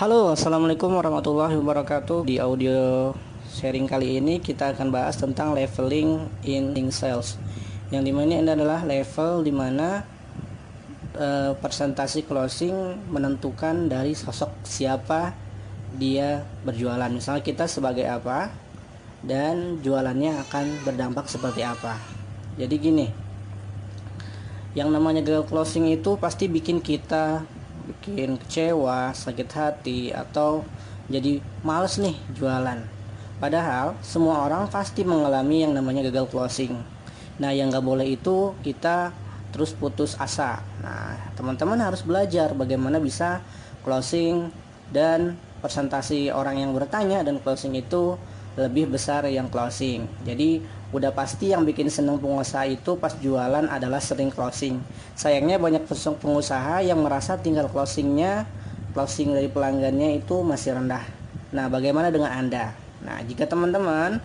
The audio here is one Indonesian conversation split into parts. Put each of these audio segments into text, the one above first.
Halo, assalamualaikum warahmatullahi wabarakatuh. Di audio sharing kali ini kita akan bahas tentang leveling in sales. Yang di mana ini adalah level di mana e, presentasi closing menentukan dari sosok siapa dia berjualan. Misalnya kita sebagai apa dan jualannya akan berdampak seperti apa. Jadi gini, yang namanya gagal closing itu pasti bikin kita bikin kecewa, sakit hati, atau jadi males nih jualan. Padahal semua orang pasti mengalami yang namanya gagal closing. Nah yang gak boleh itu kita terus putus asa. Nah teman-teman harus belajar bagaimana bisa closing dan presentasi orang yang bertanya dan closing itu lebih besar yang closing. Jadi udah pasti yang bikin seneng pengusaha itu pas jualan adalah sering closing. Sayangnya banyak pengusaha yang merasa tinggal closingnya closing dari pelanggannya itu masih rendah. Nah bagaimana dengan anda? Nah jika teman-teman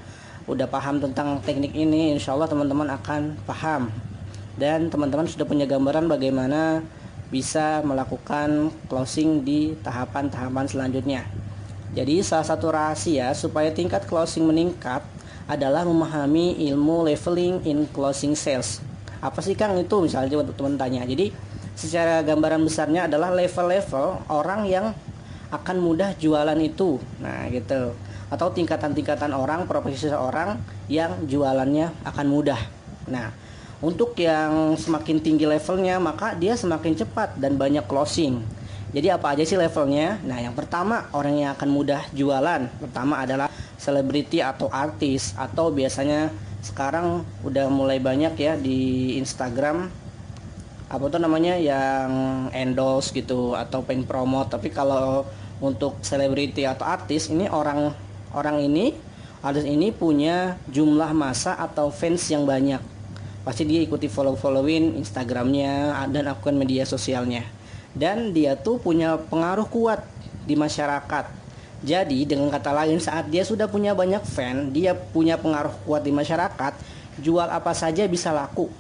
udah paham tentang teknik ini insya Allah teman-teman akan paham. Dan teman-teman sudah punya gambaran bagaimana bisa melakukan closing di tahapan-tahapan selanjutnya. Jadi salah satu rahasia supaya tingkat closing meningkat adalah memahami ilmu leveling in closing sales. Apa sih Kang itu misalnya teman-teman tanya. Jadi secara gambaran besarnya adalah level-level orang yang akan mudah jualan itu. Nah, gitu. Atau tingkatan-tingkatan orang, profesi seseorang yang jualannya akan mudah. Nah, untuk yang semakin tinggi levelnya, maka dia semakin cepat dan banyak closing. Jadi apa aja sih levelnya? Nah, yang pertama orang yang akan mudah jualan. Pertama adalah selebriti atau artis. Atau biasanya sekarang udah mulai banyak ya di Instagram. Apa tuh namanya? Yang endorse gitu atau pengen promote. Tapi kalau untuk selebriti atau artis ini orang orang ini artis ini punya jumlah masa atau fans yang banyak. Pasti dia ikuti follow followin Instagramnya dan akun media sosialnya dan dia tuh punya pengaruh kuat di masyarakat jadi dengan kata lain saat dia sudah punya banyak fan, dia punya pengaruh kuat di masyarakat, jual apa saja bisa laku.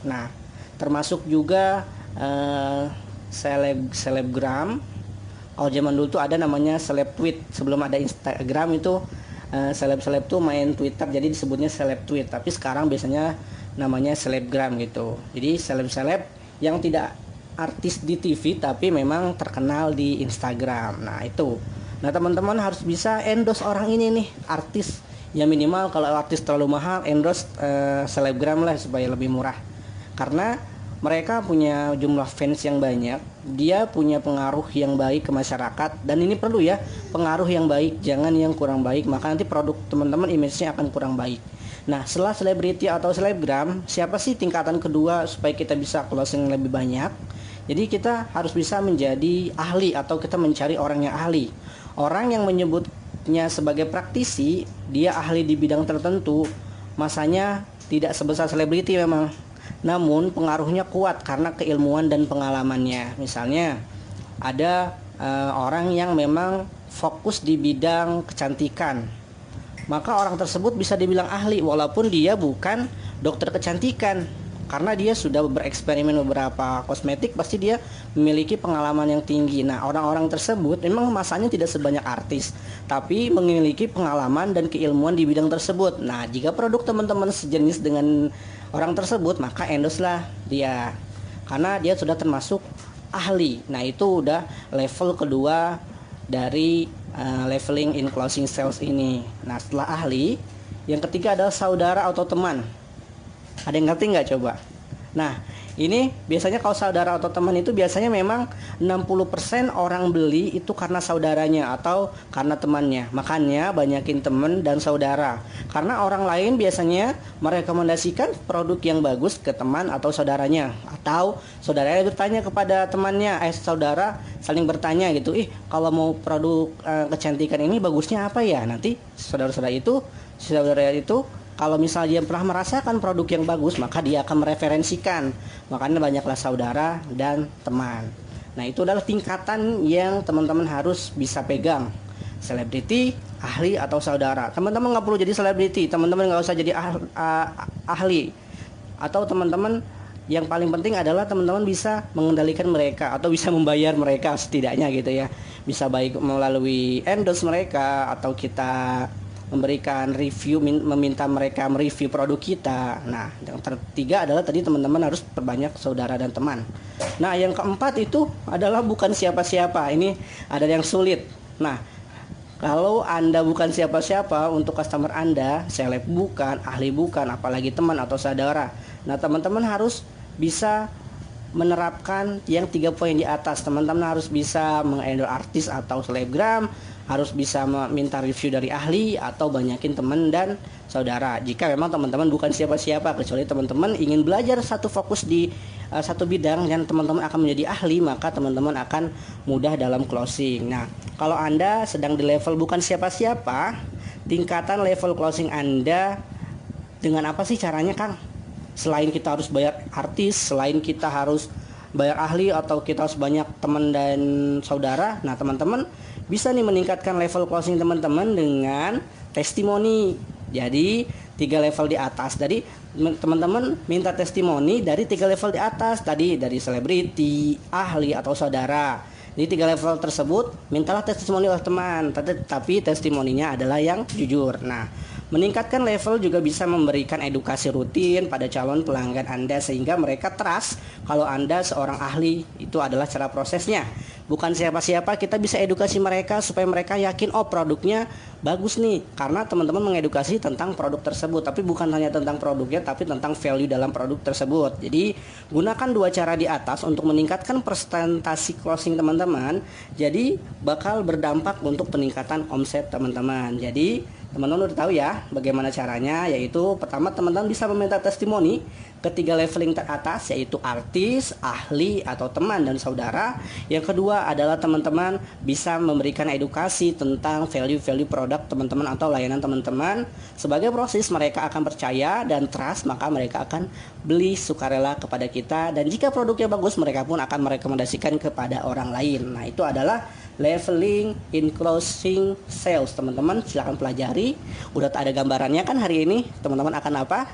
Nah, termasuk juga uh, seleb selebgram. Kalau zaman dulu tuh ada namanya seleb tweet. Sebelum ada Instagram itu uh, seleb-seleb tuh main Twitter jadi disebutnya seleb tweet. Tapi sekarang biasanya namanya selebgram gitu. Jadi seleb-seleb yang tidak artis di TV tapi memang terkenal di Instagram. Nah, itu. Nah teman-teman harus bisa endorse orang ini nih artis. Ya minimal kalau artis terlalu mahal endorse uh, selebgram lah supaya lebih murah. Karena mereka punya jumlah fans yang banyak dia punya pengaruh yang baik ke masyarakat. Dan ini perlu ya pengaruh yang baik jangan yang kurang baik. Maka nanti produk teman-teman image-nya akan kurang baik. Nah setelah selebriti atau selebgram siapa sih tingkatan kedua supaya kita bisa closing lebih banyak jadi kita harus bisa menjadi ahli atau kita mencari orang yang ahli Orang yang menyebutnya sebagai praktisi, dia ahli di bidang tertentu, masanya tidak sebesar selebriti memang. Namun pengaruhnya kuat karena keilmuan dan pengalamannya. Misalnya ada uh, orang yang memang fokus di bidang kecantikan. Maka orang tersebut bisa dibilang ahli walaupun dia bukan dokter kecantikan karena dia sudah bereksperimen beberapa kosmetik pasti dia memiliki pengalaman yang tinggi. Nah orang-orang tersebut memang masanya tidak sebanyak artis tapi memiliki pengalaman dan keilmuan di bidang tersebut. Nah jika produk teman-teman sejenis dengan orang tersebut maka endorse lah dia. Karena dia sudah termasuk ahli. Nah itu udah level kedua dari uh, leveling in closing sales ini. Nah setelah ahli yang ketiga adalah saudara atau teman ada yang ngerti nggak coba? Nah, ini biasanya kalau saudara atau teman itu biasanya memang 60% orang beli itu karena saudaranya atau karena temannya. Makanya banyakin teman dan saudara. Karena orang lain biasanya merekomendasikan produk yang bagus ke teman atau saudaranya atau saudaranya bertanya kepada temannya, eh saudara saling bertanya gitu, "Ih, kalau mau produk uh, kecantikan ini bagusnya apa ya?" Nanti saudara-saudara itu saudara itu kalau misalnya dia pernah merasakan produk yang bagus maka dia akan mereferensikan. Makanya banyaklah saudara dan teman. Nah itu adalah tingkatan yang teman-teman harus bisa pegang. Selebriti ahli atau saudara. Teman-teman nggak perlu jadi selebriti. Teman-teman nggak usah jadi ahli, ahli. atau teman-teman yang paling penting adalah teman-teman bisa mengendalikan mereka atau bisa membayar mereka setidaknya gitu ya. Bisa baik melalui endorse mereka atau kita memberikan review meminta mereka mereview produk kita. Nah, yang ketiga adalah tadi teman-teman harus perbanyak saudara dan teman. Nah, yang keempat itu adalah bukan siapa-siapa. Ini ada yang sulit. Nah, kalau Anda bukan siapa-siapa untuk customer Anda, seleb bukan, ahli bukan, apalagi teman atau saudara. Nah, teman-teman harus bisa menerapkan yang tiga poin di atas. Teman-teman harus bisa mengendor artis atau selebgram, harus bisa meminta review dari ahli atau banyakin teman dan saudara. Jika memang teman-teman bukan siapa-siapa kecuali teman-teman ingin belajar satu fokus di uh, satu bidang dan teman-teman akan menjadi ahli, maka teman-teman akan mudah dalam closing. Nah, kalau Anda sedang di level bukan siapa-siapa, tingkatan level closing Anda dengan apa sih caranya, Kang? Selain kita harus bayar artis, selain kita harus bayar ahli atau kita harus banyak teman dan saudara. Nah, teman-teman bisa nih meningkatkan level closing teman-teman dengan testimoni. Jadi tiga level di atas. Jadi teman-teman minta testimoni dari tiga level di atas tadi dari selebriti, ahli atau saudara. Di tiga level tersebut mintalah testimoni oleh teman, tapi testimoninya adalah yang jujur. Nah, meningkatkan level juga bisa memberikan edukasi rutin pada calon pelanggan Anda sehingga mereka trust kalau Anda seorang ahli. Itu adalah cara prosesnya. Bukan siapa-siapa kita bisa edukasi mereka supaya mereka yakin oh produknya bagus nih. Karena teman-teman mengedukasi tentang produk tersebut. Tapi bukan hanya tentang produknya tapi tentang value dalam produk tersebut. Jadi gunakan dua cara di atas untuk meningkatkan presentasi closing teman-teman. Jadi bakal berdampak untuk peningkatan omset teman-teman. Jadi teman-teman udah tahu ya bagaimana caranya yaitu pertama teman-teman bisa meminta testimoni ketiga leveling teratas yaitu artis, ahli atau teman dan saudara. Yang kedua adalah teman-teman bisa memberikan edukasi tentang value-value produk teman-teman atau layanan teman-teman. Sebagai proses mereka akan percaya dan trust maka mereka akan beli sukarela kepada kita dan jika produknya bagus mereka pun akan merekomendasikan kepada orang lain. Nah, itu adalah leveling in closing sales teman-teman silahkan pelajari udah ada gambarannya kan hari ini teman-teman akan apa